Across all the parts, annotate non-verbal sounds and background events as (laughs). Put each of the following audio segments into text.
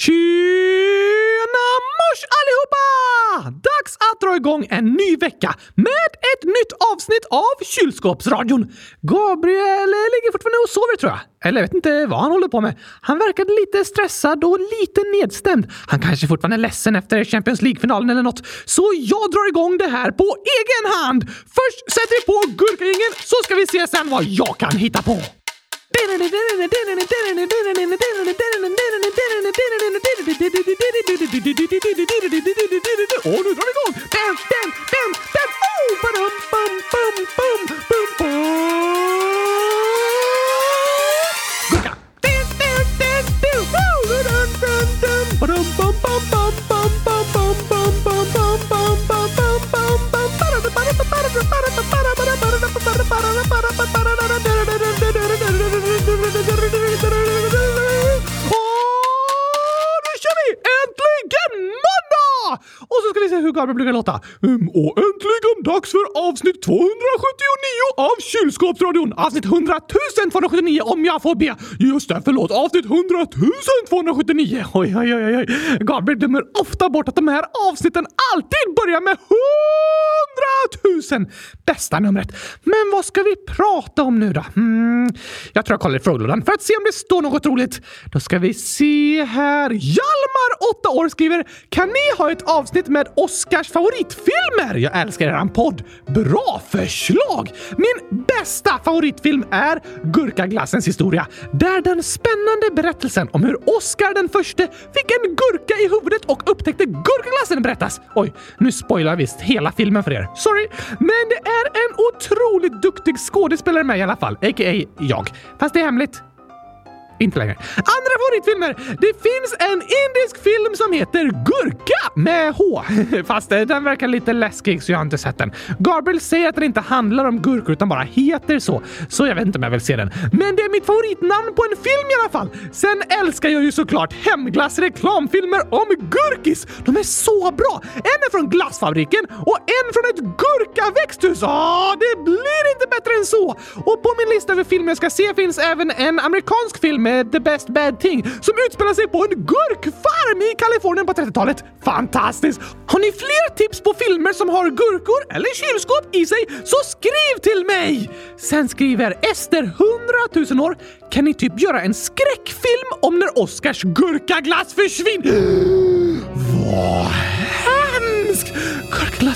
Tjena mors allihopa! Dags att dra igång en ny vecka med ett nytt avsnitt av Kylskåpsradion. Gabriel ligger fortfarande och sover tror jag. Eller jag vet inte vad han håller på med. Han verkade lite stressad och lite nedstämd. Han kanske fortfarande är ledsen efter Champions League-finalen eller något. Så jag drar igång det här på egen hand. Först sätter vi på gurkagängeln så ska vi se sen vad jag kan hitta på. Och nu drar det igång! Bam, bam, bam, bam! Oh, badum, bam, bam, bam, bam, bam! Gurka! Badum, bam, bam, bam, bam, bam! Äntligen måndag! Och så ska vi se hur Gabriel brukar låta. Mm, och äntligen dags för avsnitt 279 av Kylskåpsradion. Avsnitt 100 279 om jag får be. Just det, förlåt. Avsnitt 100 279. Oj, oj, oj, oj. Gabriel dömer ofta bort att de här avsnitten alltid börjar med 100 2000! Bästa numret. Men vad ska vi prata om nu då? Mm, jag tror jag kollar i frågelådan för att se om det står något roligt. Då ska vi se här. Hjalmar, 8 år, skriver “Kan ni ha ett avsnitt med Oscars favoritfilmer? Jag älskar eran podd. Bra förslag! Min bästa favoritfilm är Gurkaglassens historia, där den spännande berättelsen om hur Oscar den förste fick en gurka i huvudet och upptäckte gurkaglassen berättas. Oj, nu spoilar jag visst hela filmen för er. Sorry, men det är en otroligt duktig skådespelare med i alla fall, a.k.a. jag. Fast det är hemligt. Inte längre. Andra favoritfilmer! Det finns en indisk film som heter Gurka med H. (laughs) Fast eh, den verkar lite läskig så jag har inte sett den. Gabriel säger att den inte handlar om gurkor utan bara heter så. Så jag vet inte om jag vill se den. Men det är mitt favoritnamn på en film i alla fall. Sen älskar jag ju såklart Hemglass reklamfilmer om gurkis. De är så bra! En är från Glassfabriken och en från ett gurkaväxthus. Ah, det blir inte bättre än så! Och på min lista över filmer jag ska se finns även en amerikansk film med The Best Bad Thing som utspelar sig på en gurkfarm i Kalifornien på 30-talet. Fantastiskt! Har ni fler tips på filmer som har gurkor eller kylskåp i sig så skriv till mig! Sen skriver Ester, 100 000 år, kan ni typ göra en skräckfilm om när Oscars gurkaglass försvinner? (gasps) Vad!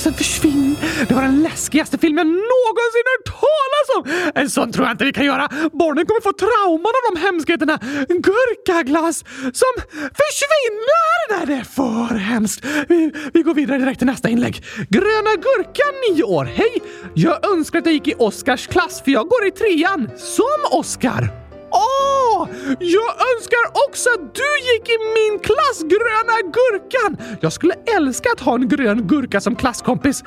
Gurkaglassen försvinn. Det var den läskigaste filmen jag någonsin hört talas om! En sån tror jag inte vi kan göra. Barnen kommer få trauman av de hemskheterna. Gurkaglass som försvinner! Nej, det är för hemskt. Vi, vi går vidare direkt till nästa inlägg. Gröna Gurkan, 9 år. Hej! Jag önskar att jag gick i Oscars klass för jag går i trean. Som Oscar. Åh! Jag önskar också att du gick i min klass, Gröna Gurkan! Jag skulle älska att ha en grön gurka som klasskompis.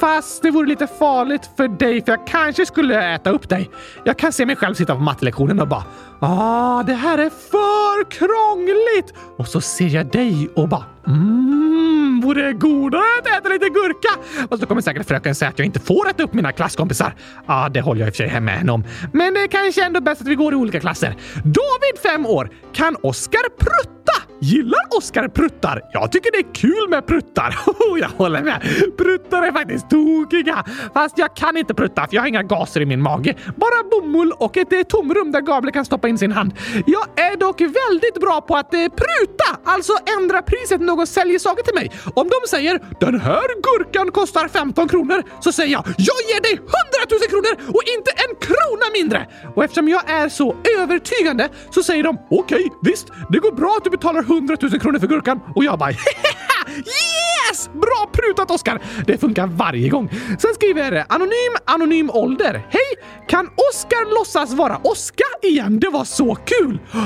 Fast det vore lite farligt för dig för jag kanske skulle äta upp dig. Jag kan se mig själv sitta på mattelektionen och bara Ah, det här är för krångligt! Och så ser jag dig och bara “Mmm, vore det godare att äta lite gurka? Och så kommer säkert fröken säga att jag inte får äta upp mina klasskompisar. Ja, det håller jag i och för sig hemma henne om. Men det är kanske ändå bäst att vi går i olika klasser. David, fem år. Kan Oskar prutta? Gillar Oskar pruttar? Jag tycker det är kul med pruttar. (laughs) Oh, jag håller med. Pruttar är faktiskt tokiga. Fast jag kan inte prutta för jag har inga gaser i min mage. Bara bomull och ett eh, tomrum där Gabriel kan stoppa in sin hand. Jag är dock väldigt bra på att eh, pruta, alltså ändra priset när någon säljer saker till mig. Om de säger “Den här gurkan kostar 15 kronor” så säger jag “Jag ger dig 100 000 kronor och inte en krona mindre!” Och eftersom jag är så övertygande så säger de “Okej, visst, det går bra att du betalar 100 000 kronor för gurkan” och jag bara (laughs) Yes! Bra prutat Oskar! Det funkar varje gång. Sen skriver Anonym Anonym Ålder. Hej! Kan Oskar låtsas vara Oskar igen? Det var så kul! (gasps)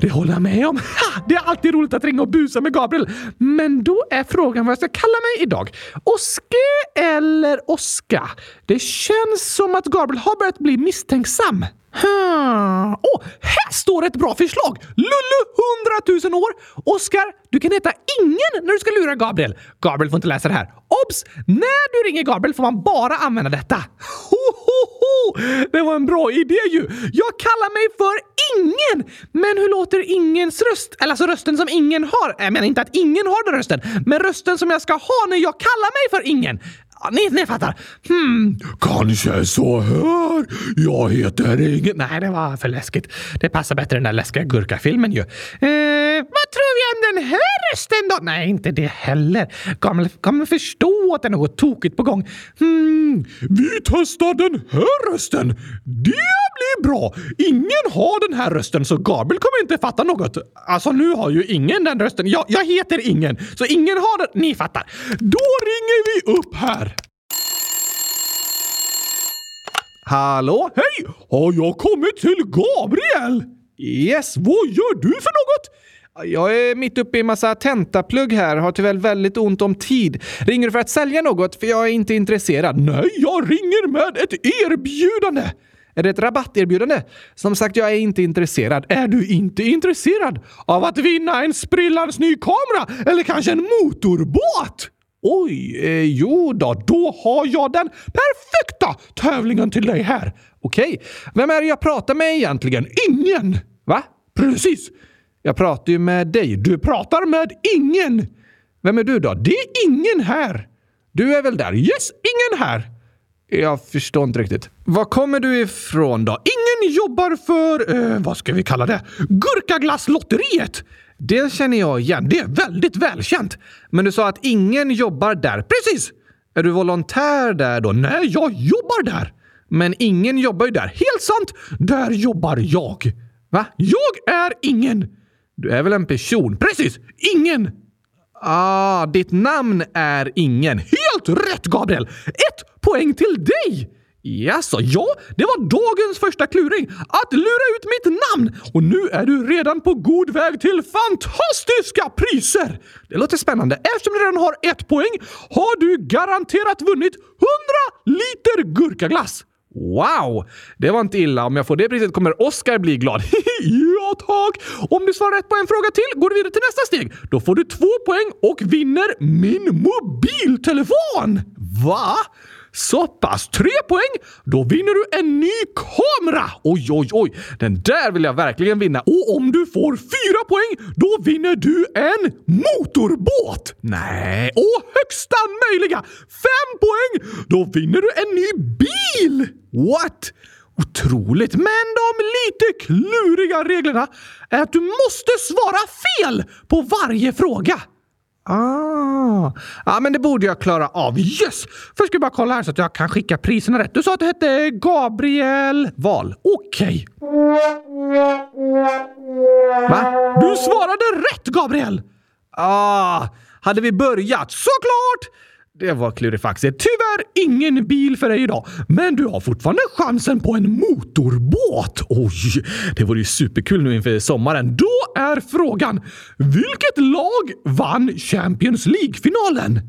Det håller jag med om. (laughs) Ha, det är alltid roligt att ringa och busa med Gabriel. Men då är frågan vad jag ska kalla mig idag. Oske eller Oska? Det känns som att Gabriel har börjat bli misstänksam. Hmm. Oh, här står ett bra förslag! Lullu, 100 000 år. Oskar, du kan heta ingen när du ska lura Gabriel. Gabriel får inte läsa det här. Obs! När du ringer Gabriel får man bara använda detta. Ho, ho, ho. Det var en bra idé ju! Jag kallar mig för Ingen! Men hur låter ingens röst? Eller alltså rösten som ingen har. Jag menar inte att ingen har den rösten, men rösten som jag ska ha när jag kallar mig för Ingen. Ja, ni, ni fattar. Hmm. Kanske så här. Jag heter Ingen. Nej, det var för läskigt. Det passar bättre i den där läskiga gurkafilmen ju. Eh, vad tror vi om den här rösten då? Nej, inte det heller. Kommer kommer förstå att det är något tokigt på gång. Hmm. Vi testar den här rösten. Det blir bra. Ingen har den här rösten så Gabriel kommer inte fatta något. Alltså, nu har ju ingen den rösten. Jag, jag heter Ingen, så ingen har den. Ni fattar. Då ringer vi upp här. Hallå? Hej! Har jag kommit till Gabriel? Yes. Vad gör du för något? Jag är mitt uppe i massa tentaplugg här, har tyvärr väldigt ont om tid. Ringer du för att sälja något? För jag är inte intresserad. Nej, jag ringer med ett erbjudande. Är det ett rabatterbjudande? Som sagt, jag är inte intresserad. Är du inte intresserad av att vinna en sprillans ny kamera eller kanske en motorbåt? Oj, eh, jo då, då har jag den perfekta tävlingen till dig här. Okej, vem är det jag pratar med egentligen? Ingen! Va? Precis. Jag pratar ju med dig. Du pratar med ingen. Vem är du då? Det är ingen här. Du är väl där? Yes, ingen här. Jag förstår inte riktigt. Var kommer du ifrån då? Ingen jobbar för, eh, vad ska vi kalla det, Gurkaglasslotteriet. Det känner jag igen. Det är väldigt välkänt. Men du sa att ingen jobbar där. Precis! Är du volontär där då? Nej, jag jobbar där. Men ingen jobbar ju där. Helt sant! Där jobbar jag. Va? Jag är ingen. Du är väl en person? Precis! Ingen! Ah, ditt namn är ingen. Helt rätt, Gabriel! Ett poäng till dig! Jaså, ja, det var dagens första kluring. Att lura ut mitt namn! Och nu är du redan på god väg till fantastiska priser! Det låter spännande. Eftersom du redan har ett poäng har du garanterat vunnit 100 liter gurkaglass. Wow! Det var inte illa. Om jag får det priset kommer Oscar bli glad. (laughs) ja, tack! Om du svarar rätt på en fråga till går du vidare till nästa steg. Då får du två poäng och vinner min mobiltelefon! Va? Så pass! Tre poäng! Då vinner du en ny kamera! Oj, oj, oj! Den där vill jag verkligen vinna. Och om du får fyra poäng, då vinner du en motorbåt! Nej. Och högsta möjliga fem poäng! Då vinner du en ny bil! What? Otroligt, men de lite kluriga reglerna är att du måste svara fel på varje fråga. Ah, ja, men det borde jag klara av. Yes! Först ska jag bara kolla här så att jag kan skicka priserna rätt. Du sa att du hette Gabriel Val. Okej. Okay. Va? Du svarade rätt, Gabriel! Ah, hade vi börjat? Såklart! Det var klurifaxigt. Tyvärr ingen bil för dig idag, men du har fortfarande chansen på en motorbåt. Oj, det vore ju superkul nu inför sommaren. Då är frågan, vilket lag vann Champions League-finalen?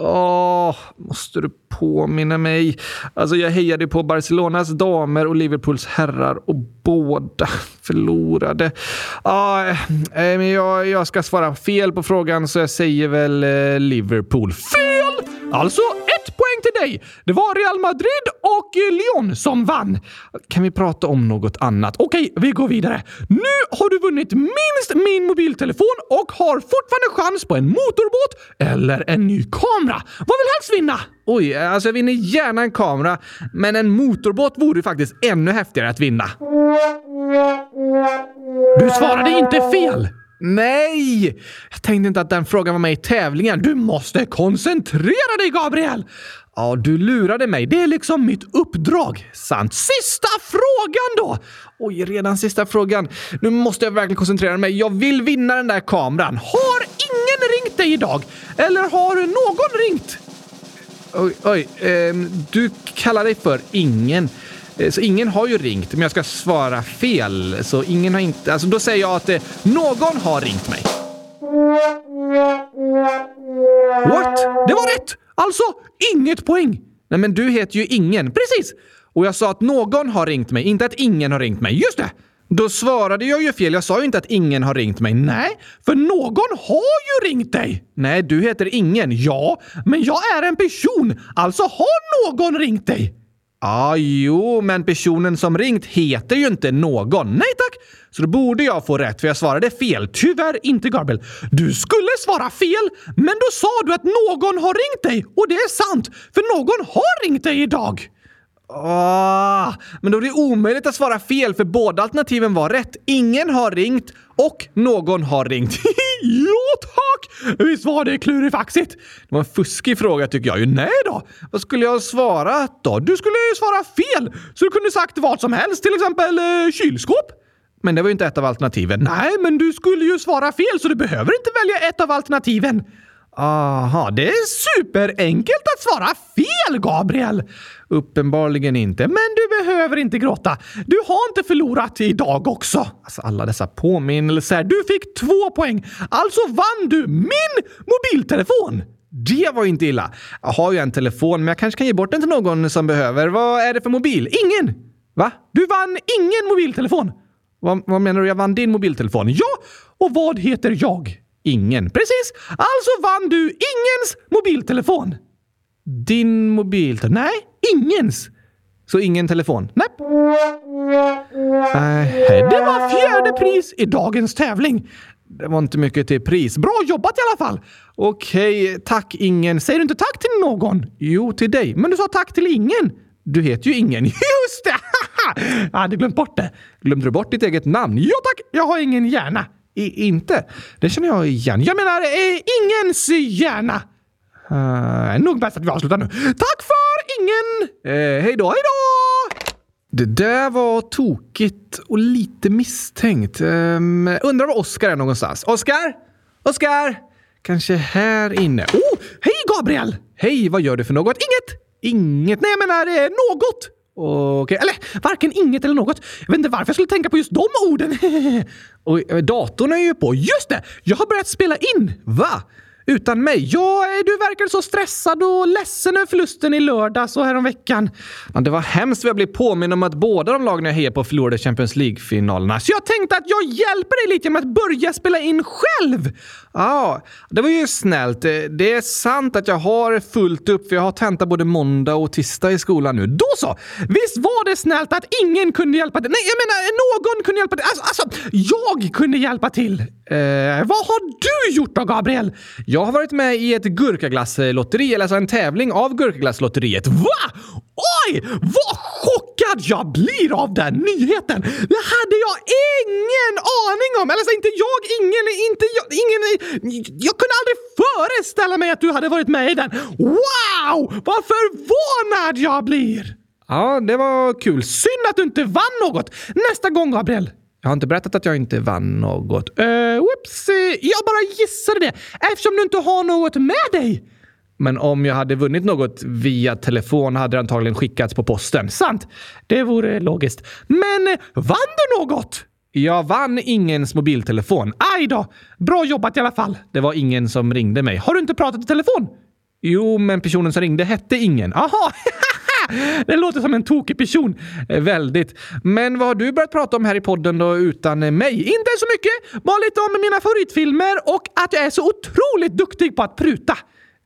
Åh, måste du påminna mig? Alltså, jag hejade på Barcelonas damer och Liverpools herrar och båda (laughs) förlorade. Ah, eh, jag, jag ska svara fel på frågan så jag säger väl eh, Liverpool. Fel! Alltså ett poäng till dig. Det var Real Madrid och Lyon som vann. Kan vi prata om något annat? Okej, vi går vidare. Nu har du vunnit minst min mobiltelefon och har fortfarande chans på en motorbåt eller en ny kamera. Vad vill helst vinna? Oj, alltså jag vinner gärna en kamera, men en motorbåt vore faktiskt ännu häftigare att vinna. Du svarade inte fel! Nej! Jag tänkte inte att den frågan var med i tävlingen. Du måste koncentrera dig, Gabriel! Ja, du lurade mig. Det är liksom mitt uppdrag. Sant. Sista frågan då! Oj, redan sista frågan. Nu måste jag verkligen koncentrera mig. Jag vill vinna den där kameran. Har ingen ringt dig idag? Eller har någon ringt? Oj, oj. Eh, du kallar dig för ingen. Eh, så ingen har ju ringt, men jag ska svara fel. Så ingen har inte... Alltså då säger jag att eh, någon har ringt mig. What? Det var rätt! Alltså, inget poäng. Nej, men du heter ju Ingen. Precis! Och jag sa att någon har ringt mig, inte att ingen har ringt mig. Just det! Då svarade jag ju fel. Jag sa ju inte att ingen har ringt mig. Nej, för någon har ju ringt dig! Nej, du heter Ingen. Ja, men jag är en person. Alltså har någon ringt dig? Ja, jo, men personen som ringt heter ju inte någon. Nej tack! Så då borde jag få rätt för jag svarade fel. Tyvärr inte, Gabriel. Du skulle svara fel, men då sa du att någon har ringt dig. Och det är sant, för någon har ringt dig idag. Ah, men då är det omöjligt att svara fel för båda alternativen var rätt. Ingen har ringt och någon har ringt. (laughs) ja, tack! Visst var det klurifaxigt? Det var en fuskig fråga tycker jag ju. Nej då! Vad skulle jag ha svarat då? Du skulle ju svara fel, så du kunde sagt vad som helst, till exempel eh, kylskåp. Men det var ju inte ett av alternativen. Nej, men du skulle ju svara fel så du behöver inte välja ett av alternativen. Aha, det är superenkelt att svara fel, Gabriel! Uppenbarligen inte, men du behöver inte gråta. Du har inte förlorat idag också. Alltså alla dessa påminnelser. Du fick två poäng. Alltså vann du min mobiltelefon! Det var ju inte illa. Jag har ju en telefon, men jag kanske kan ge bort den till någon som behöver. Vad är det för mobil? Ingen! Va? Du vann ingen mobiltelefon. Vad, vad menar du? Jag vann din mobiltelefon? Ja! Och vad heter jag? Ingen. Precis! Alltså vann du ingens mobiltelefon. Din mobiltelefon? Nej, ingens. Så ingen telefon? Nej. Äh, det var fjärde pris i dagens tävling. Det var inte mycket till pris. Bra jobbat i alla fall! Okej, tack ingen. Säger du inte tack till någon? Jo, till dig. Men du sa tack till ingen. Du heter ju ingen. (laughs) Just det! (laughs) jag hade glömt bort det. Glömde du bort ditt eget namn? Ja tack, jag har ingen hjärna. I, inte? Det känner jag igen. Jag menar, eh, ingens hjärna. Uh, nog bäst att vi avslutar nu. Tack för ingen! Eh, hej då, hej då! Det där var tokigt och lite misstänkt. Um, undrar var Oskar är någonstans. Oskar? Oskar? Kanske här inne. Oh, hej Gabriel! Hej, vad gör du för något? Inget! Inget? Nej, jag menar eh, något. Okej, okay. eller varken inget eller något. Jag vet inte varför jag skulle tänka på just de orden. (laughs) och eh, datorn är ju på. Just det! Jag har börjat spela in. Va? Utan mig? Ja, du verkar så stressad och ledsen över förlusten i lördags och häromveckan. Ja, det var hemskt vad jag blev påminn om att båda de lagen jag hejar på förlorade Champions League-finalerna. Så jag tänkte att jag hjälper dig lite genom att börja spela in själv. Ja, det var ju snällt. Eh, det är sant att jag har fullt upp för jag har tenta både måndag och tisdag i skolan nu. Då så! Visst var det snällt att ingen kunde hjälpa till? Nej, jag menar någon kunde hjälpa till. Alltså, alltså jag kunde hjälpa till. Eh, vad har du gjort då, Gabriel? Jag jag har varit med i ett gurkaglasslotteri, eller alltså en tävling av Gurkaglasslotteriet. Va? Oj! Vad chockad jag blir av den nyheten! Det hade jag ingen aning om! Eller alltså inte jag, ingen, inte jag, ingen... Jag kunde aldrig föreställa mig att du hade varit med i den. Wow! Vad förvånad jag blir! Ja, det var kul. Synd att du inte vann något. Nästa gång, Gabriel. Jag har inte berättat att jag inte vann något. Eh, uh, whoops, jag bara gissade det eftersom du inte har något med dig. Men om jag hade vunnit något via telefon hade det antagligen skickats på posten. Sant. Det vore logiskt. Men eh, vann du något? Jag vann ingens mobiltelefon. Aj då! Bra jobbat i alla fall. Det var ingen som ringde mig. Har du inte pratat i telefon? Jo, men personen som ringde hette ingen. Aha! (laughs) Det låter som en tokig person. Eh, väldigt. Men vad har du börjat prata om här i podden då utan mig? Inte så mycket. Bara lite om mina favoritfilmer och att jag är så otroligt duktig på att pruta.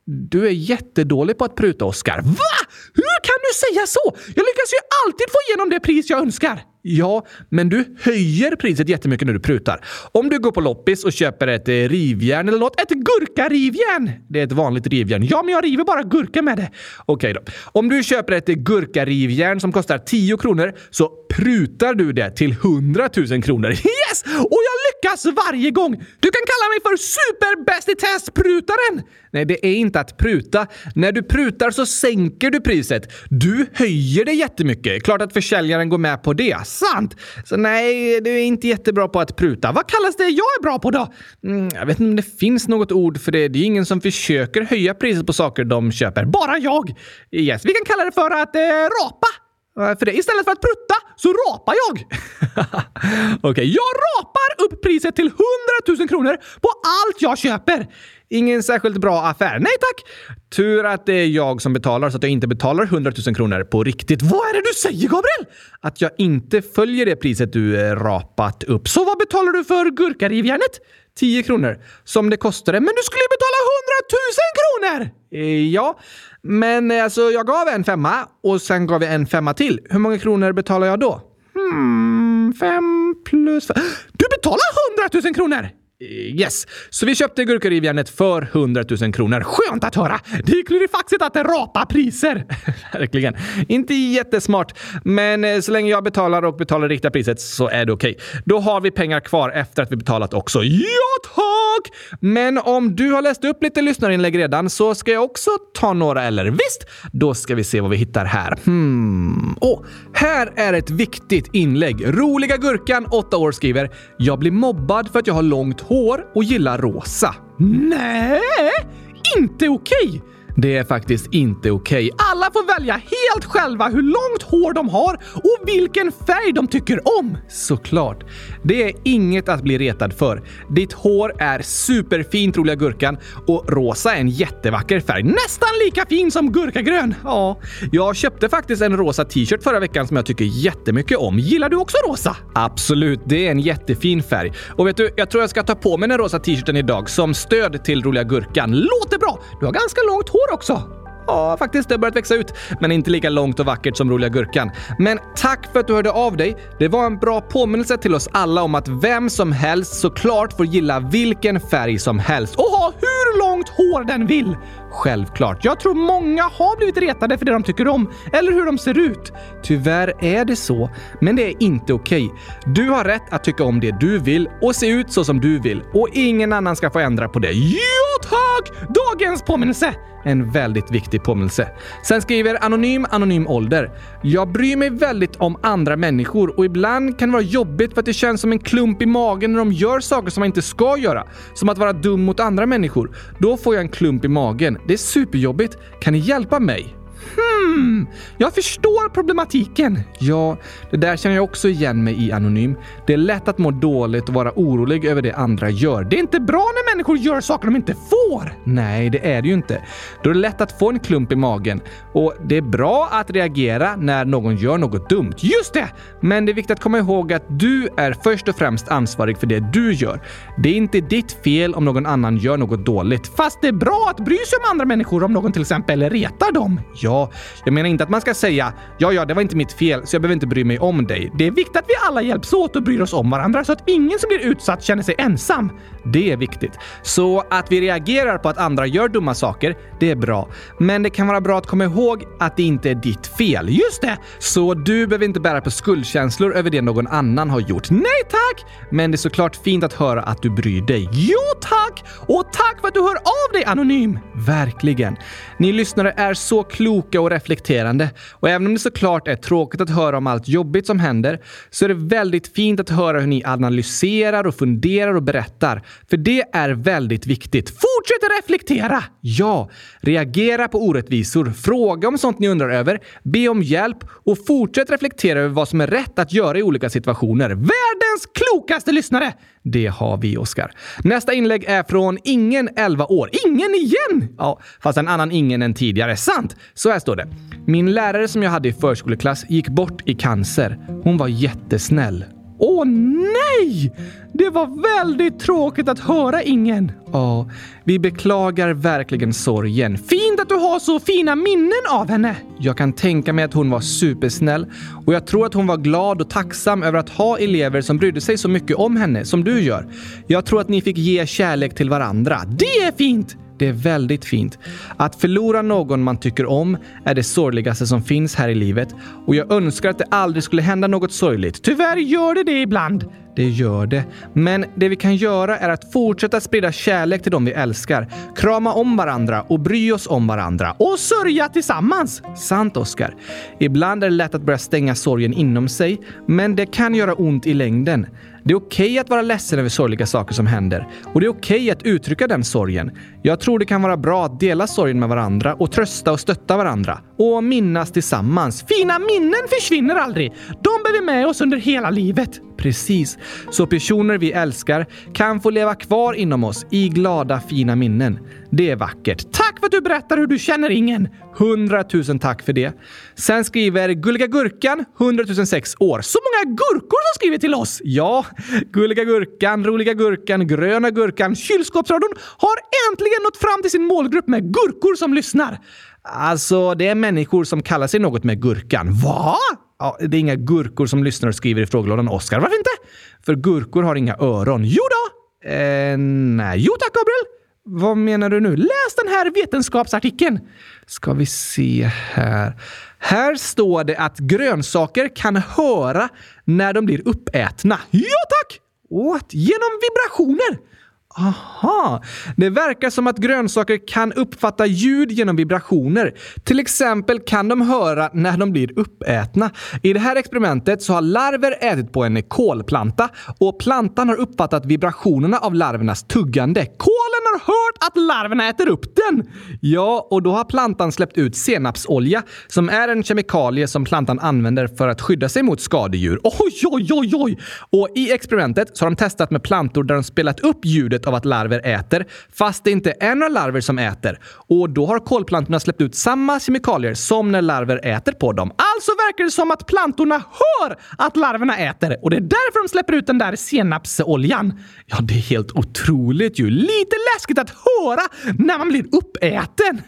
Du är jättedålig på att pruta, Oscar. Va? Hur kan du säga så? Jag lyckas ju alltid få igenom det pris jag önskar. Ja, men du höjer priset jättemycket när du prutar. Om du går på loppis och köper ett eh, rivjärn eller något, ett gurkarivjärn! Det är ett vanligt rivjärn. Ja, men jag river bara gurka med det. Okej då. Om du köper ett eh, gurkarivjärn som kostar 10 kronor så prutar du det till 100 000 kronor. (laughs) Yes! Och jag lyckas varje gång! Du kan kalla mig för superbäst i test-prutaren! Nej, det är inte att pruta. När du prutar så sänker du priset. Du höjer det jättemycket. Klart att försäljaren går med på det. Sant! Så nej, du är inte jättebra på att pruta. Vad kallas det jag är bra på då? Mm, jag vet inte om det finns något ord för det. Det är ingen som försöker höja priset på saker de köper. Bara jag! Yes, vi kan kalla det för att eh, rapa. Eh, för det, istället för att prutta så rapar jag. (laughs) Okej, okay, jag rapar upp priset till 100 000 kronor på allt jag köper. Ingen särskilt bra affär. Nej tack! Tur att det är jag som betalar så att jag inte betalar 100 000 kronor på riktigt. Vad är det du säger, Gabriel? Att jag inte följer det priset du eh, rapat upp. Så vad betalar du för gurkarivjärnet? 10 kronor. Som det kostade. Men du skulle ju betala 100 000 kronor! kronor! Eh, ja, men eh, alltså jag gav en femma och sen gav jag en femma till. Hur många kronor betalar jag då? Hmm, fem plus fem. Du betalar hundratusen kronor! Eh, yes, så vi köpte gurkarivjärnet för 100 000 kronor. Skönt att höra! Det är klurifaxigt att det rapar priser. (laughs) Verkligen. Inte jättesmart, men eh, så länge jag betalar och betalar riktiga priset så är det okej. Okay. Då har vi pengar kvar efter att vi betalat också. Ja, tack! Men om du har läst upp lite lyssnarinlägg redan så ska jag också ta några, eller visst? Då ska vi se vad vi hittar här. Hmm. Oh, här är ett viktigt inlägg. Roliga Gurkan, 8 år, skriver “Jag blir mobbad för att jag har långt hår och gillar rosa. Nej, inte okej! Okay. Det är faktiskt inte okej. Okay. Alla får välja helt själva hur långt hår de har och vilken färg de tycker om. Såklart. Det är inget att bli retad för. Ditt hår är superfint, roliga gurkan, och rosa är en jättevacker färg. Nästan lika fin som gurkagrön. Ja, jag köpte faktiskt en rosa t-shirt förra veckan som jag tycker jättemycket om. Gillar du också rosa? Absolut, det är en jättefin färg. Och vet du, jag tror jag ska ta på mig den rosa t-shirten idag som stöd till roliga gurkan. Låter bra! Du har ganska långt hår också. Ja, faktiskt. Det har börjat växa ut, men inte lika långt och vackert som roliga gurkan. Men tack för att du hörde av dig. Det var en bra påminnelse till oss alla om att vem som helst såklart får gilla vilken färg som helst och ha hur långt hår den vill. Självklart. Jag tror många har blivit retade för det de tycker om eller hur de ser ut. Tyvärr är det så, men det är inte okej. Okay. Du har rätt att tycka om det du vill och se ut så som du vill och ingen annan ska få ändra på det. Ja tack! Dagens påminnelse! En väldigt viktig påminnelse. Sen skriver Anonym Anonym Ålder. Jag bryr mig väldigt om andra människor och ibland kan det vara jobbigt för att det känns som en klump i magen när de gör saker som man inte ska göra. Som att vara dum mot andra människor. Då får jag en klump i magen. Det är superjobbigt. Kan ni hjälpa mig? Hmm, jag förstår problematiken. Ja, det där känner jag också igen mig i Anonym. Det är lätt att må dåligt och vara orolig över det andra gör. Det är inte bra när människor gör saker de inte får. Nej, det är det ju inte. Då är det lätt att få en klump i magen. Och det är bra att reagera när någon gör något dumt. Just det! Men det är viktigt att komma ihåg att du är först och främst ansvarig för det du gör. Det är inte ditt fel om någon annan gör något dåligt. Fast det är bra att bry sig om andra människor om någon till exempel retar dem. Ja, jag menar inte att man ska säga “ja, ja, det var inte mitt fel, så jag behöver inte bry mig om dig”. Det är viktigt att vi alla hjälps åt och bryr oss om varandra så att ingen som blir utsatt känner sig ensam. Det är viktigt. Så att vi reagerar på att andra gör dumma saker, det är bra. Men det kan vara bra att komma ihåg att det inte är ditt fel. Just det! Så du behöver inte bära på skuldkänslor över det någon annan har gjort. Nej tack! Men det är såklart fint att höra att du bryr dig. Jo tack! Och tack för att du hör av dig Anonym! Verkligen. Ni lyssnare är så kloka och reflekterande. Och även om det såklart är tråkigt att höra om allt jobbigt som händer så är det väldigt fint att höra hur ni analyserar och funderar och berättar. För det är väldigt viktigt. Fortsätt reflektera! Ja, reagera på orättvisor, fråga om sånt ni undrar över, be om hjälp och fortsätt reflektera över vad som är rätt att göra i olika situationer. Världens klokaste lyssnare! Det har vi, Oskar. Nästa inlägg är från Ingen, 11 år. Ingen igen? Ja, fast en annan Ingen än tidigare. Sant! Så här står det. Min lärare som jag hade i förskoleklass gick bort i cancer. Hon var jättesnäll. Åh nej! Det var väldigt tråkigt att höra ingen. Ja, vi beklagar verkligen sorgen. Fint att du har så fina minnen av henne. Jag kan tänka mig att hon var supersnäll och jag tror att hon var glad och tacksam över att ha elever som brydde sig så mycket om henne som du gör. Jag tror att ni fick ge kärlek till varandra. Det är fint! Det är väldigt fint. Att förlora någon man tycker om är det sorgligaste som finns här i livet och jag önskar att det aldrig skulle hända något sorgligt. Tyvärr gör det det ibland. Det gör det. Men det vi kan göra är att fortsätta sprida kärlek till dem vi älskar, krama om varandra och bry oss om varandra. Och sörja tillsammans! Sant, Oskar. Ibland är det lätt att börja stänga sorgen inom sig, men det kan göra ont i längden. Det är okej okay att vara ledsen över sorgliga saker som händer och det är okej okay att uttrycka den sorgen. Jag tror det kan vara bra att dela sorgen med varandra och trösta och stötta varandra. Och minnas tillsammans. Fina minnen försvinner aldrig. De bär vi med oss under hela livet. Precis. Så personer vi älskar kan få leva kvar inom oss i glada, fina minnen. Det är vackert. Tack för att du berättar hur du känner ingen. Hundratusen tack för det. Sen skriver Gulliga Gurkan, 100 006 år. Så många gurkor som skriver till oss! Ja, Gulliga Gurkan, Roliga Gurkan, Gröna Gurkan, Kylskåpsradion har äntligen nått fram till sin målgrupp med gurkor som lyssnar. Alltså, det är människor som kallar sig något med Gurkan. Va? Ja, det är inga gurkor som lyssnar och skriver i frågelådan, Oskar. Varför inte? För gurkor har inga öron. Jo då! Eh, nej. Jo tack, Gabriel. Vad menar du nu? Läs den här vetenskapsartikeln. Ska vi se här. Här står det att grönsaker kan höra när de blir uppätna. Ja tack! What? Genom vibrationer? Aha! Det verkar som att grönsaker kan uppfatta ljud genom vibrationer. Till exempel kan de höra när de blir uppätna. I det här experimentet så har larver ätit på en kolplanta och plantan har uppfattat vibrationerna av larvernas tuggande. Kolen har hört att larverna äter upp den! Ja, och då har plantan släppt ut senapsolja som är en kemikalie som plantan använder för att skydda sig mot skadedjur. Oj, oj, oj, oj! Och i experimentet så har de testat med plantor där de spelat upp ljudet av att larver äter, fast det inte är några larver som äter. Och då har kolplantorna släppt ut samma kemikalier som när larver äter på dem. Alltså verkar det som att plantorna hör att larverna äter och det är därför de släpper ut den där senapsoljan. Ja, det är helt otroligt ju. Lite läskigt att höra när man blir uppäten.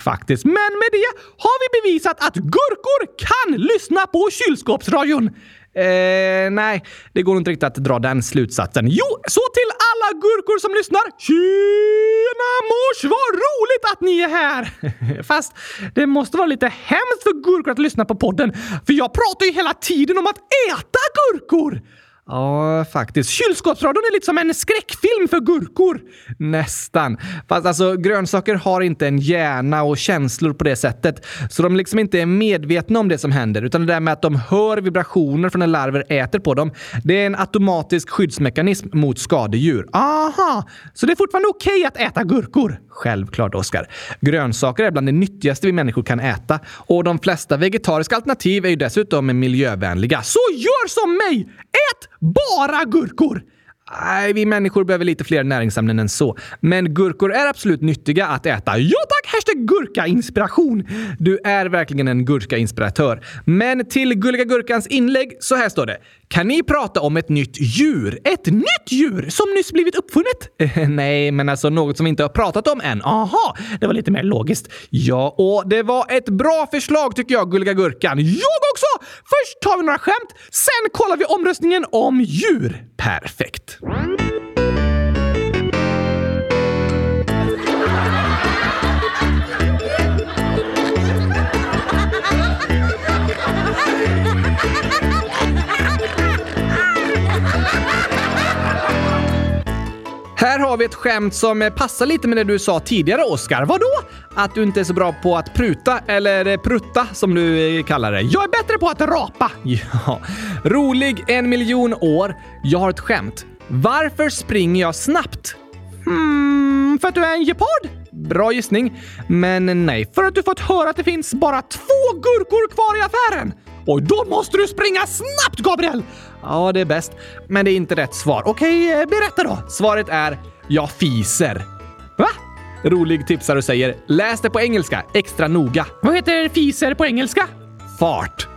Faktiskt. Men med det har vi bevisat att gurkor kan lyssna på kylskåpsradion. Eh, nej, det går inte riktigt att dra den slutsatsen. Jo, så till alla gurkor som lyssnar. Tjena mors! Vad roligt att ni är här! (laughs) Fast det måste vara lite hemskt för gurkor att lyssna på podden, för jag pratar ju hela tiden om att äta gurkor! Ja, faktiskt. Kylskåpsradion är lite som en skräckfilm för gurkor. Nästan. Fast alltså, grönsaker har inte en hjärna och känslor på det sättet. Så de liksom inte är medvetna om det som händer. Utan det där med att de hör vibrationer från när larver äter på dem. Det är en automatisk skyddsmekanism mot skadedjur. Aha! Så det är fortfarande okej okay att äta gurkor? Självklart, Oskar. Grönsaker är bland det nyttigaste vi människor kan äta. Och de flesta vegetariska alternativ är ju dessutom miljövänliga. Så gör som mig! Ät bara gurkor! Nej, vi människor behöver lite fler näringsämnen än så. Men gurkor är absolut nyttiga att äta. Ja tack! Hashtag gurkainspiration! Du är verkligen en gurkainspiratör. Men till Gulliga Gurkans inlägg, så här står det. Kan ni prata om ett nytt djur? Ett nytt djur som nyss blivit uppfunnet? (laughs) Nej, men alltså något som vi inte har pratat om än. Aha, det var lite mer logiskt. Ja, och det var ett bra förslag tycker jag, Gulliga Gurkan. Jag också! Först tar vi några skämt, sen kollar vi omröstningen om djur. Perfekt. Här har vi ett skämt som passar lite med det du sa tidigare, Oskar. Vadå? Att du inte är så bra på att pruta, eller prutta som du eh, kallar det. Jag är bättre på att rapa! (laughs) Ja. Rolig en miljon år. Jag har ett skämt. Varför springer jag snabbt? Hmm, för att du är en gepard? Bra gissning. Men nej, för att du fått höra att det finns bara två gurkor kvar i affären. Och då måste du springa snabbt, Gabriel! Ja, det är bäst. Men det är inte rätt svar. Okej, eh, berätta då. Svaret är jag fiser. Va? Rolig tipsar och säger läs det på engelska extra noga. Vad heter fiser på engelska? Fart.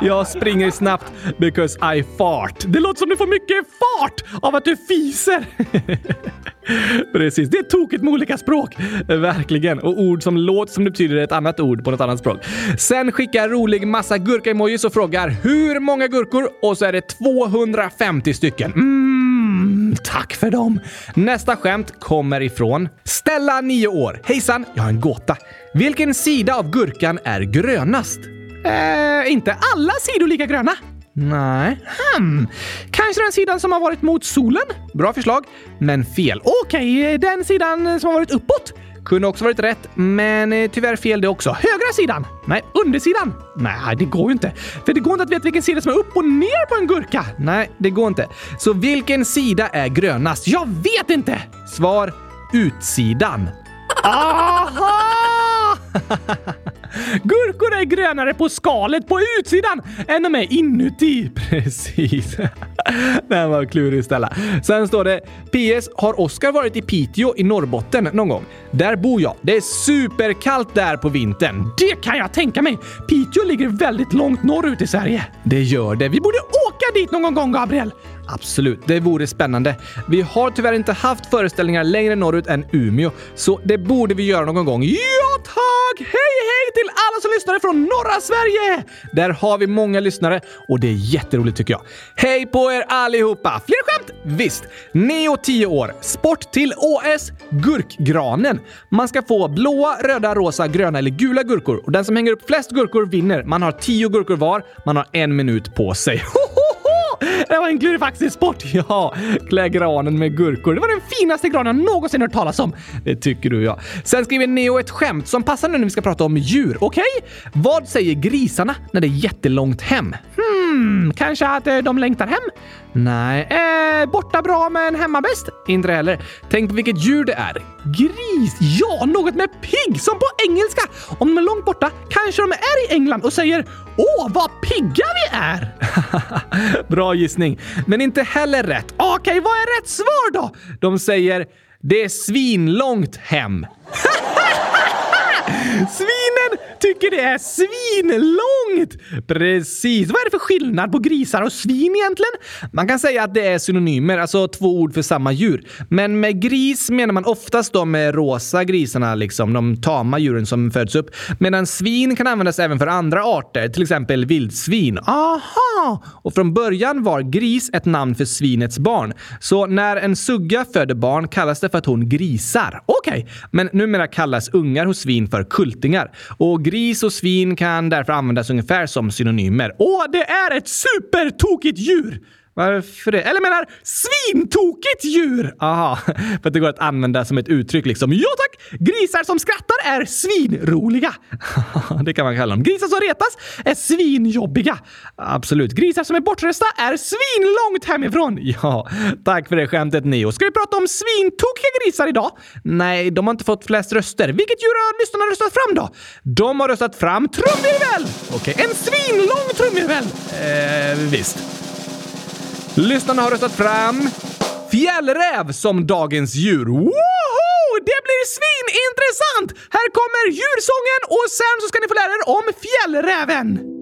Jag springer snabbt because I fart. Det låter som du får mycket fart av att du fiser. (laughs) Precis, det är tokigt med olika språk. Verkligen. Och ord som låter som det betyder ett annat ord på något annat språk. Sen skickar rolig massa gurka-emojis och frågar hur många gurkor? Och så är det 250 stycken. Mm, Mm, tack för dem. Nästa skämt kommer ifrån Stella, 9 år. Hejsan, jag har en gåta. Vilken sida av gurkan är grönast? Eh, inte alla sidor lika gröna. Nej. Hmm. Kanske den sidan som har varit mot solen? Bra förslag, men fel. Okej, okay, den sidan som har varit uppåt? Kunde också varit rätt, men eh, tyvärr fel det också. Högra sidan? Nej, undersidan? Nej, det går ju inte. För det går inte att veta vilken sida som är upp och ner på en gurka. Nej, det går inte. Så vilken sida är grönast? Jag vet inte! Svar utsidan. (laughs) Aha! (laughs) Gurkor är grönare på skalet på utsidan än de är inuti. (laughs) Precis. Den var klurig Stella. Sen står det PS. Har Oskar varit i Piteå i Norrbotten någon gång? Där bor jag. Det är superkallt där på vintern. Det kan jag tänka mig! Piteå ligger väldigt långt norrut i Sverige. Det gör det. Vi borde åka dit någon gång, Gabriel! Absolut, det vore spännande. Vi har tyvärr inte haft föreställningar längre norrut än Umeå, så det borde vi göra någon gång. Ja, tack! Hej, hej till alla som lyssnar från norra Sverige! Där har vi många lyssnare och det är jätteroligt tycker jag. Hej på er allihopa! Fler skämt? Visst! Neo 10 år. Sport till OS. Gurkgranen. Man ska få blåa, röda, rosa, gröna eller gula gurkor och den som hänger upp flest gurkor vinner. Man har 10 gurkor var. Man har en minut på sig. Det var en klurifaxig sport! (laughs) Ja, klä granen med gurkor. Det var den finaste granen jag någonsin hört talas om. Det tycker du ja. Sen skriver Neo ett skämt som passar nu när vi ska prata om djur. Okej? Okay? Vad säger grisarna när det är jättelångt hem? Hm, Hmm, kanske att eh, de längtar hem? Nej. Eh, borta bra men hemma bäst? Inte heller. Tänk på vilket djur det är. Gris! Ja, något med pigg som på engelska. Om de är långt borta kanske de är i England och säger “Åh, vad pigga vi är!” (laughs) Bra gissning, men inte heller rätt. Okej, okay, vad är rätt svar då? De säger “Det är svinlångt hem”. (laughs) Svin tycker det är svinlångt! Precis. Vad är det för skillnad på grisar och svin egentligen? Man kan säga att det är synonymer, alltså två ord för samma djur. Men med gris menar man oftast de rosa grisarna, liksom de tama djuren som föds upp. Medan svin kan användas även för andra arter, till exempel vildsvin. Aha! Och från början var gris ett namn för svinets barn. Så när en sugga föder barn kallas det för att hon grisar. Okej, okay. men numera kallas ungar hos svin för kultingar. Och gris och svin kan därför användas ungefär som synonymer. Åh, det är ett supertokigt djur! Varför det? Eller menar svintokigt djur! Aha, (laughs) för att det går att använda som ett uttryck liksom. Ja tack! Grisar som skrattar är svinroliga. (laughs) det kan man kalla dem. Grisar som retas är svinjobbiga. Absolut. Grisar som är bortresta är svinlångt hemifrån. (laughs) Ja, tack för det skämtet Neo. Ska vi prata om svintokiga grisar idag? Nej, de har inte fått flest röster. Vilket djur har lyssnarna röstat fram då? De har röstat fram trumvirvel! Okej, okay. en svinlång trumvirvel. Eh, visst. Lyssnarna har röstat fram fjällräv som dagens djur. Woho! Det blir svinintressant! Här kommer djursången och sen så ska ni få lära er om fjällräven.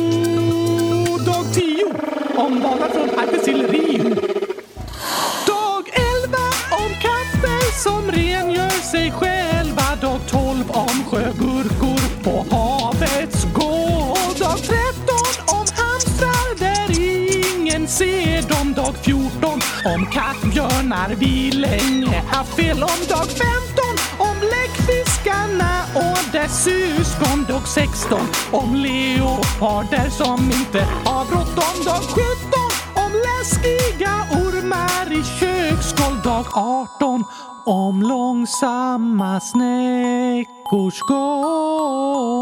ombanar från Arktis. Dag 11 om katter som rengör sig själva. Dag 12 om sjögurkor på havets gård. Dag 13 om hamstrar där ingen ser dem. Dag 14 om kattbjörnar vi länge haft fel. Om dag 15 läckfiskarna och dess syskon. Dag 16 om leoparder som inte har bråttom. Dag 17 om läskiga ormar i köksgolv. Dag 18 om långsamma snäckors gång.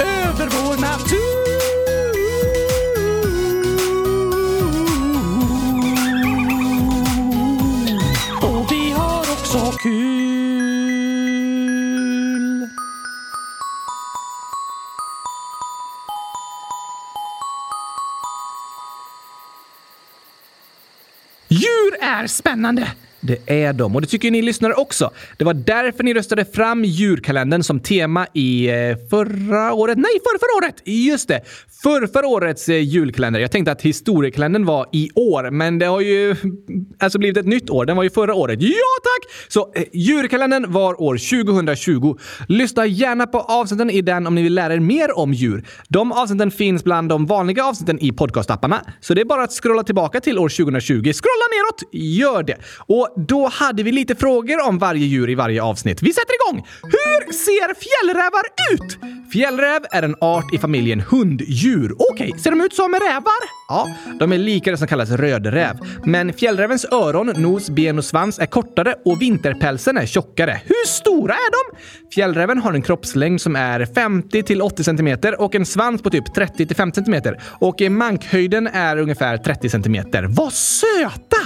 Över vår natur. Och vi har också kul. Djur är spännande! Det är de och det tycker ni lyssnare också. Det var därför ni röstade fram djurkalendern som tema i eh, förra året. Nej, förra, förra året! Just det! För förra årets eh, julkalender. Jag tänkte att historiekalendern var i år, men det har ju (laughs) alltså blivit ett nytt år. Den var ju förra året. Ja, tack! Så eh, djurkalendern var år 2020. Lyssna gärna på avsnitten i den om ni vill lära er mer om djur. De avsnitten finns bland de vanliga avsnitten i podcastapparna, så det är bara att scrolla tillbaka till år 2020. Scrolla neråt! Gör det! Och då hade vi lite frågor om varje djur i varje avsnitt. Vi sätter igång! Hur ser fjällrävar ut? Fjällräv är en art i familjen hunddjur. Okej, ser de ut som rävar? Ja, de är lika det som kallas rödräv. Men fjällrävens öron, nos, ben och svans är kortare och vinterpälsen är tjockare. Hur stora är de? Fjällräven har en kroppslängd som är 50 till 80 cm och en svans på typ 30 till 50 cm. Och mankhöjden är ungefär 30 cm. Vad söta!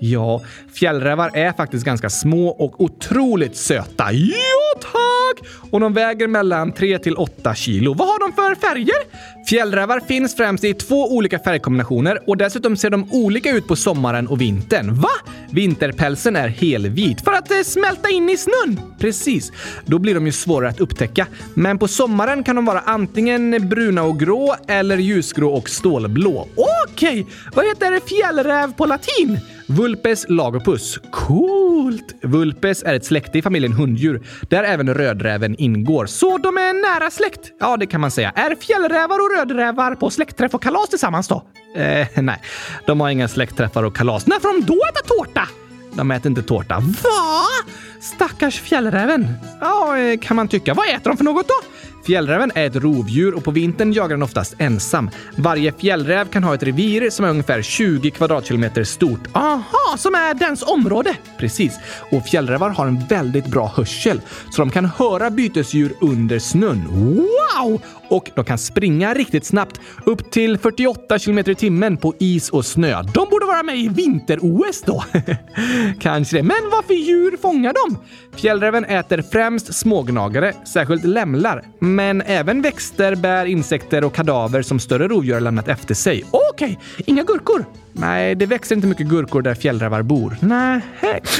Ja, fjällrävar är faktiskt ganska små och otroligt söta. Ja, tack! Och de väger mellan 3 till 8 kilo. Vad har de för färger? Fjällrävar finns främst i två olika färgkombinationer och dessutom ser de olika ut på sommaren och vintern. Va? Vinterpälsen är helvit för att eh, smälta in i snön. Precis. Då blir de ju svårare att upptäcka. Men på sommaren kan de vara antingen bruna och grå eller ljusgrå och stålblå. Okej! Vad heter fjällräv på latin? Vulpes lagopus. Coolt! Vulpes är ett släkte i familjen hunddjur där även rödräven ingår. Så de är nära släkt? Ja, det kan man säga. Är fjällrävar och rödrävar på släktträff och kalas tillsammans då? Eh, nej. De har inga släktträffar och kalas. När får de då äta tårta? De äter inte tårta. Va? Stackars fjällräven. Ja, eh, kan man tycka. Vad äter de för något då? Fjällräven är ett rovdjur och på vintern jagar den oftast ensam. Varje fjällräv kan ha ett revir som är ungefär 20 kvadratkilometer stort. Aha, som är dens område! Precis. Och fjällrävar har en väldigt bra hörsel, så de kan höra bytesdjur under snön. Wow! Och de kan springa riktigt snabbt, upp till 48 kilometer i timmen på is och snö. De borde vara med i vinter-OS då. (laughs) Kanske det. Men vad för djur fångar de? Fjällräven äter främst smågnagare, särskilt lämlar, men även växter, bär, insekter och kadaver som större rovdjur har lämnat efter sig. Okej, inga gurkor? Nej, det växer inte mycket gurkor där fjällrävar bor. Nej,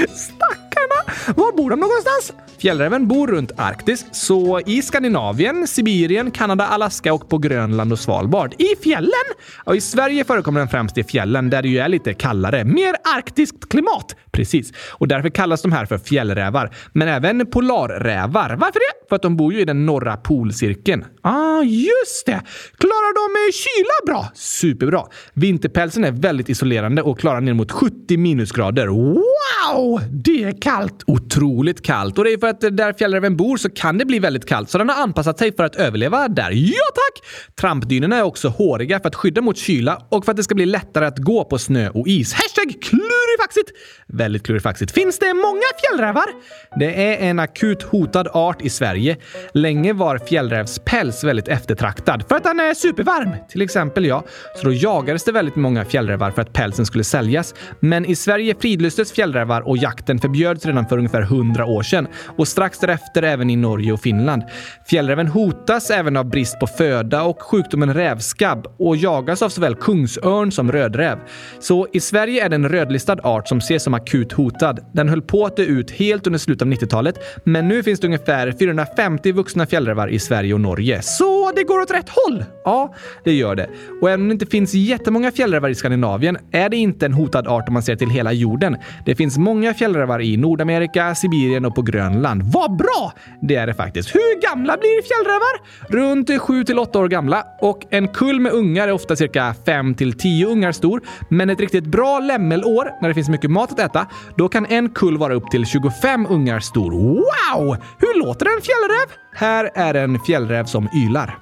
stackars var bor de någonstans? Fjällräven bor runt Arktis, så i Skandinavien, Sibirien, Kanada, Alaska och på Grönland och Svalbard. I fjällen? Ja, i Sverige förekommer den främst i fjällen där det ju är lite kallare. Mer arktiskt klimat. Precis. Och därför kallas de här för fjällrävar. Men även polarrävar. Varför det? För att de bor ju i den norra polcirkeln. Ah, just det! Klarar de kyla bra? Superbra. Vinterpälsen är väldigt isolerande och klarar ner mot 70 minusgrader. Wow! Det är kallt! Otroligt kallt. Och det är för att där fjällräven bor så kan det bli väldigt kallt, så den har anpassat sig för att överleva där. Ja tack! Trampdynorna är också håriga för att skydda mot kyla och för att det ska bli lättare att gå på snö och is. Hashtag klurifaxigt! Väldigt klurifaxigt. Finns det många fjällrävar? Det är en akut hotad art i Sverige. Länge var fjällrävspäls väldigt eftertraktad för att den är supervarm. Till exempel ja. Så då jagades det väldigt många fjällrävar för att pälsen skulle säljas. Men i Sverige fridlystes fjällrävar och jakten förbjöds redan för ungefär 100 år sedan och strax därefter även i Norge och Finland. Fjällräven hotas även av brist på föda och sjukdomen rävskabb och jagas av såväl kungsörn som rödräv. Så i Sverige är det en rödlistad art som ses som akut hotad. Den höll på att dö ut helt under slutet av 90-talet, men nu finns det ungefär 450 vuxna fjällrävar i Sverige och Norge. Så det går åt rätt håll? Ja, det gör det. Och även om det inte finns jättemånga fjällrävar i Skandinavien är det inte en hotad art om man ser till hela jorden. Det finns många fjällrävar i Nordamerika, Sibirien och på Grönland. Vad bra! Det är det faktiskt. Hur gamla blir fjällrävar? Runt 7 till 8 år gamla och en kull med ungar är ofta cirka 5 till 10 ungar stor. Men ett riktigt bra lämmelår, när det finns mycket mat att äta, då kan en kull vara upp till 25 ungar stor. Wow! Hur låter en fjällräv? Här är en fjällräv som ylar.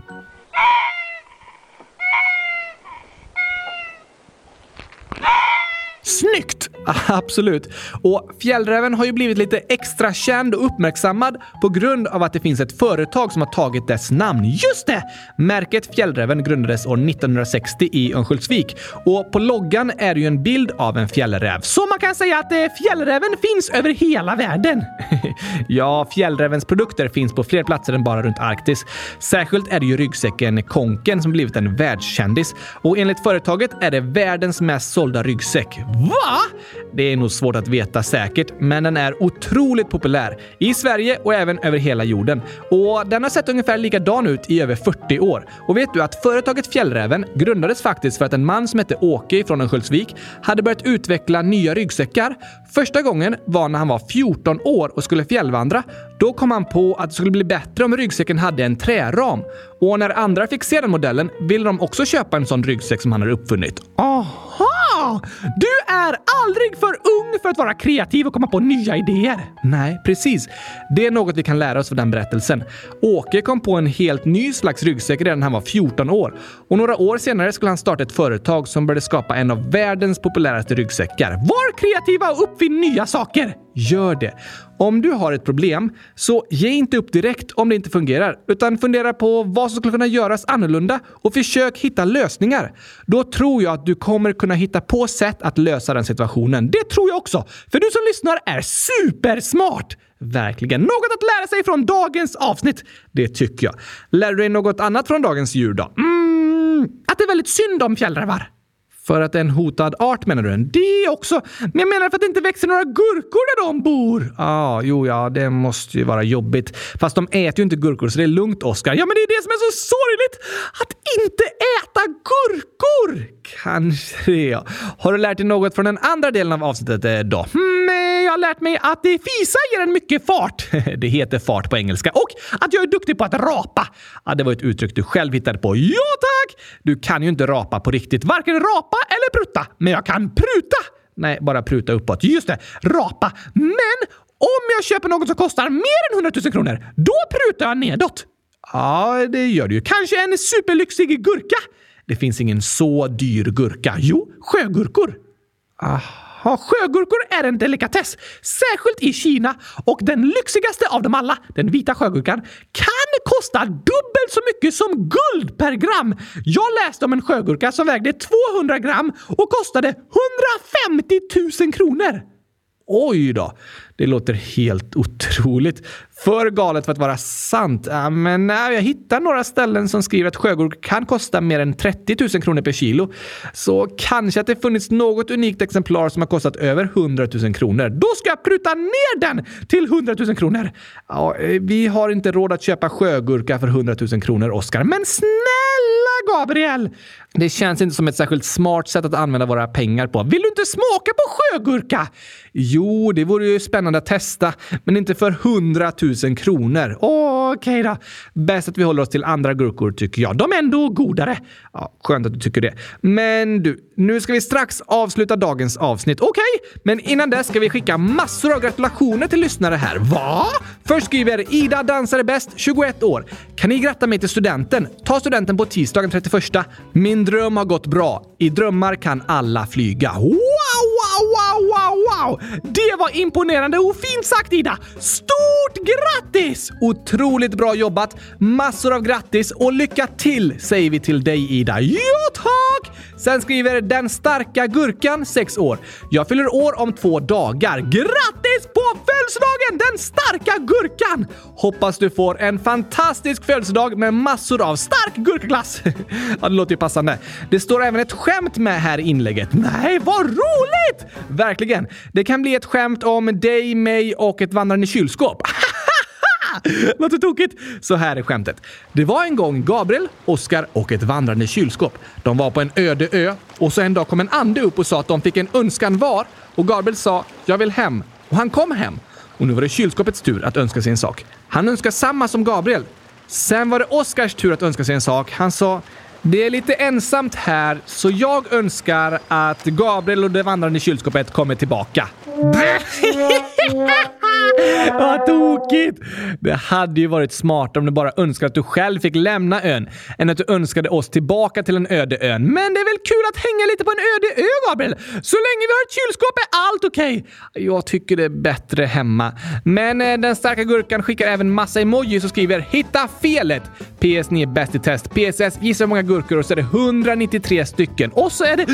Snyggt! (laughs) Absolut. Och fjällräven har ju blivit lite extra känd och uppmärksammad på grund av att det finns ett företag som har tagit dess namn. Just det! Märket Fjällräven grundades år 1960 i Örnsköldsvik och på loggan är det ju en bild av en fjällräv. Så man kan säga att eh, fjällräven finns över hela världen. (laughs) ja, fjällrävens produkter finns på fler platser än bara runt Arktis. Särskilt är det ju ryggsäcken Konken som blivit en världskändis och enligt företaget är det världens mest sålda ryggsäck. Va? Det är nog svårt att veta säkert, men den är otroligt populär i Sverige och även över hela jorden. Och den har sett ungefär likadan ut i över 40 år. Och vet du att företaget Fjällräven grundades faktiskt för att en man som hette Åke från Örnsköldsvik hade börjat utveckla nya ryggsäckar. Första gången var när han var 14 år och skulle fjällvandra. Då kom han på att det skulle bli bättre om ryggsäcken hade en träram. Och när andra fick se den modellen ville de också köpa en sån ryggsäck som han hade uppfunnit. Du är aldrig för ung för att vara kreativ och komma på nya idéer. Nej, precis. Det är något vi kan lära oss av den berättelsen. Åke kom på en helt ny slags ryggsäck redan när han var 14 år. Och några år senare skulle han starta ett företag som började skapa en av världens populäraste ryggsäckar. Var kreativa och uppfinn nya saker! Gör det. Om du har ett problem, så ge inte upp direkt om det inte fungerar, utan fundera på vad som skulle kunna göras annorlunda och försök hitta lösningar. Då tror jag att du kommer kunna hitta på sätt att lösa den situationen. Det tror jag också, för du som lyssnar är supersmart! Verkligen. Något att lära sig från dagens avsnitt. Det tycker jag. Lär du dig något annat från dagens djur då? Mm, att det är väldigt synd om fjällrävar. För att det är en hotad art menar du? Det också. Men jag menar för att det inte växer några gurkor där de bor. Ja, ah, jo, ja, det måste ju vara jobbigt. Fast de äter ju inte gurkor så det är lugnt, Oskar. Ja, men det är det som är så sorgligt! Att inte äta gurkor! Kanske det, ja. Har du lärt dig något från den andra delen av avsnittet eh, då? Hmm, jag har lärt mig att fisa ger en mycket fart. (laughs) det heter fart på engelska. Och att jag är duktig på att rapa. Ja, det var ett uttryck du själv hittade på. Ja, tack! Du kan ju inte rapa på riktigt. Varken rapa eller prutta. Men jag kan pruta! Nej, bara pruta uppåt. Just det, rapa. Men om jag köper något som kostar mer än 100 000 kronor, då prutar jag nedåt. Ja, det gör det ju. Kanske en superlyxig gurka? Det finns ingen så dyr gurka. Jo, sjögurkor. Aha, sjögurkor är en delikatess, särskilt i Kina. Och den lyxigaste av dem alla, den vita sjögurkan, kan kosta dubbelt så mycket som guld per gram. Jag läste om en sjögurka som vägde 200 gram och kostade 150 000 kronor. Oj då! Det låter helt otroligt. För galet för att vara sant. Ja, men äh, jag hittar några ställen som skriver att sjögurka kan kosta mer än 30 000 kronor per kilo. Så kanske att det funnits något unikt exemplar som har kostat över 100 000 kronor. Då ska jag pruta ner den till 100 000 kronor. Ja, eh, vi har inte råd att köpa sjögurka för 100 000 kronor, Oskar. Men snälla Gabriel! Det känns inte som ett särskilt smart sätt att använda våra pengar på. Vill du inte smaka på sjögurka? Jo, det vore ju spännande att testa, men inte för 100 000 kronor. Okej okay då. Bäst att vi håller oss till andra gurkor tycker jag. De är ändå godare. Ja, skönt att du tycker det. Men du, nu ska vi strax avsluta dagens avsnitt. Okej, okay, men innan dess ska vi skicka massor av gratulationer till lyssnare här. Va? Först skriver Ida Dansare Bäst, 21 år. Kan ni gratta mig till studenten? Ta studenten på tisdagen 31. Min dröm har gått bra. I drömmar kan alla flyga. Wow, wow, wow, wow! Det var imponerande och fint sagt Ida! Stort grattis! Otroligt bra jobbat! Massor av grattis och lycka till säger vi till dig Ida. Ja tack! Sen skriver Den starka gurkan, 6 år. Jag fyller år om två dagar. Grattis på födelsedagen den starka gurkan! Hoppas du får en fantastisk födelsedag med massor av stark gurkaglass. (laughs) ja, det låter ju passande. Det står även ett skämt med här i inlägget. Nej, vad roligt! Verkligen. Det kan bli ett skämt om dig, mig och ett vandrande kylskåp. (laughs) Låter tokigt. Så här är skämtet. Det var en gång Gabriel, Oskar och ett vandrande kylskåp. De var på en öde ö och så en dag kom en ande upp och sa att de fick en önskan var och Gabriel sa “Jag vill hem” och han kom hem. Och nu var det kylskåpets tur att önska sig en sak. Han önskade samma som Gabriel. Sen var det Oskars tur att önska sig en sak. Han sa det är lite ensamt här, så jag önskar att Gabriel och det vandrande kylskåpet kommer tillbaka. (laughs) (laughs) (laughs) Vad tokigt! Det hade ju varit smartare om du bara önskade att du själv fick lämna ön än att du önskade oss tillbaka till en öde ön. Men det är väl kul att hänga lite på en öde ö, Gabriel? Så länge vi har ett kylskåp är allt okej. Okay. Jag tycker det är bättre hemma. Men eh, den starka gurkan skickar även massa emojis och skriver “Hitta felet!” PS, ni är bäst i test. PSS, gissa hur många gurkor och så är det 193 stycken. Och så är det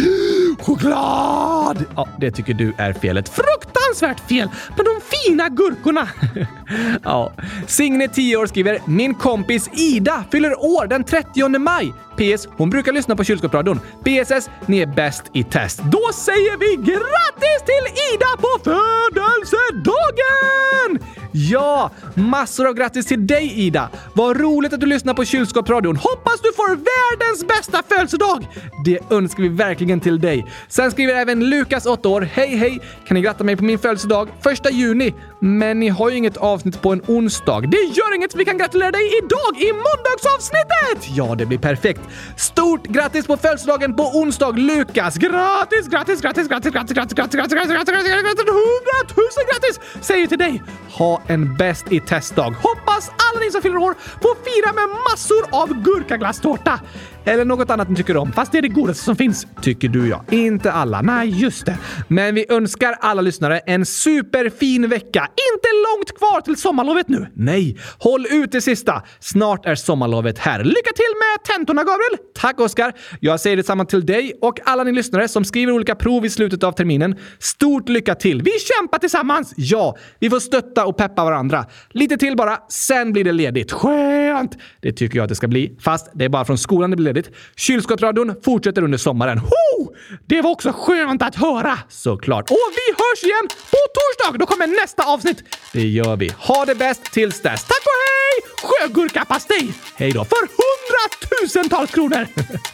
(gasps) choklad! Ja, det tycker du är felet. Fruktansvärt fel! Men de fina gurkorna! (laughs) ja. Signe, 10 år, skriver “Min kompis Ida fyller år den 30 maj. PS. Hon brukar lyssna på kylskåpsradion. BSS. Ni är bäst i test. Då säger vi grattis till Ida på födelsedagen! Ja, massor av grattis till dig Ida! Vad roligt att du lyssnar på kylskåpsradion. Hoppas du får världens bästa födelsedag! Det önskar vi verkligen till dig. Sen skriver även Lukas, 8 år. Hej hej! Kan ni gratta mig på min födelsedag? 1 juni. Men ni har ju inget avsnitt på en onsdag. Det gör inget, vi kan gratulera dig idag i måndagsavsnittet! Ja, det blir perfekt. Stort grattis på födelsedagen på onsdag, Lukas! Grattis, grattis, grattis, grattis, grattis, grattis, grattis, grattis, grattis, grattis, grattis, grattis, hundratusen grattis! Säger till dig. Ha en bäst i testdag. Hoppas alla ni som fyller år får fira med massor av gurkaglasstårta. Eller något annat ni tycker om, fast det är det godaste som finns. Tycker du ja. Inte alla. Nej, just det. Men vi önskar alla lyssnare en superfin vecka. Inte långt kvar till sommarlovet nu. Nej, håll ut det sista. Snart är sommarlovet här. Lycka till med tentorna, Gabriel! Tack, Oskar. Jag säger detsamma till dig och alla ni lyssnare som skriver olika prov i slutet av terminen. Stort lycka till! Vi kämpar tillsammans! Ja, vi får stötta och peppa varandra. Lite till bara, sen blir det ledigt. Skönt! Det tycker jag att det ska bli, fast det är bara från skolan det blir ledigt. Kylskåpsradion fortsätter under sommaren. Ho! Det var också skönt att höra! Såklart. Och vi hörs igen på torsdag! Då kommer nästa avsnitt. Det gör vi. Ha det bäst tills dess. Tack och hej! Sjögurkapastej! Hej då för hundratusentals miljard kronor!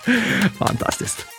(laughs) Fantastiskt.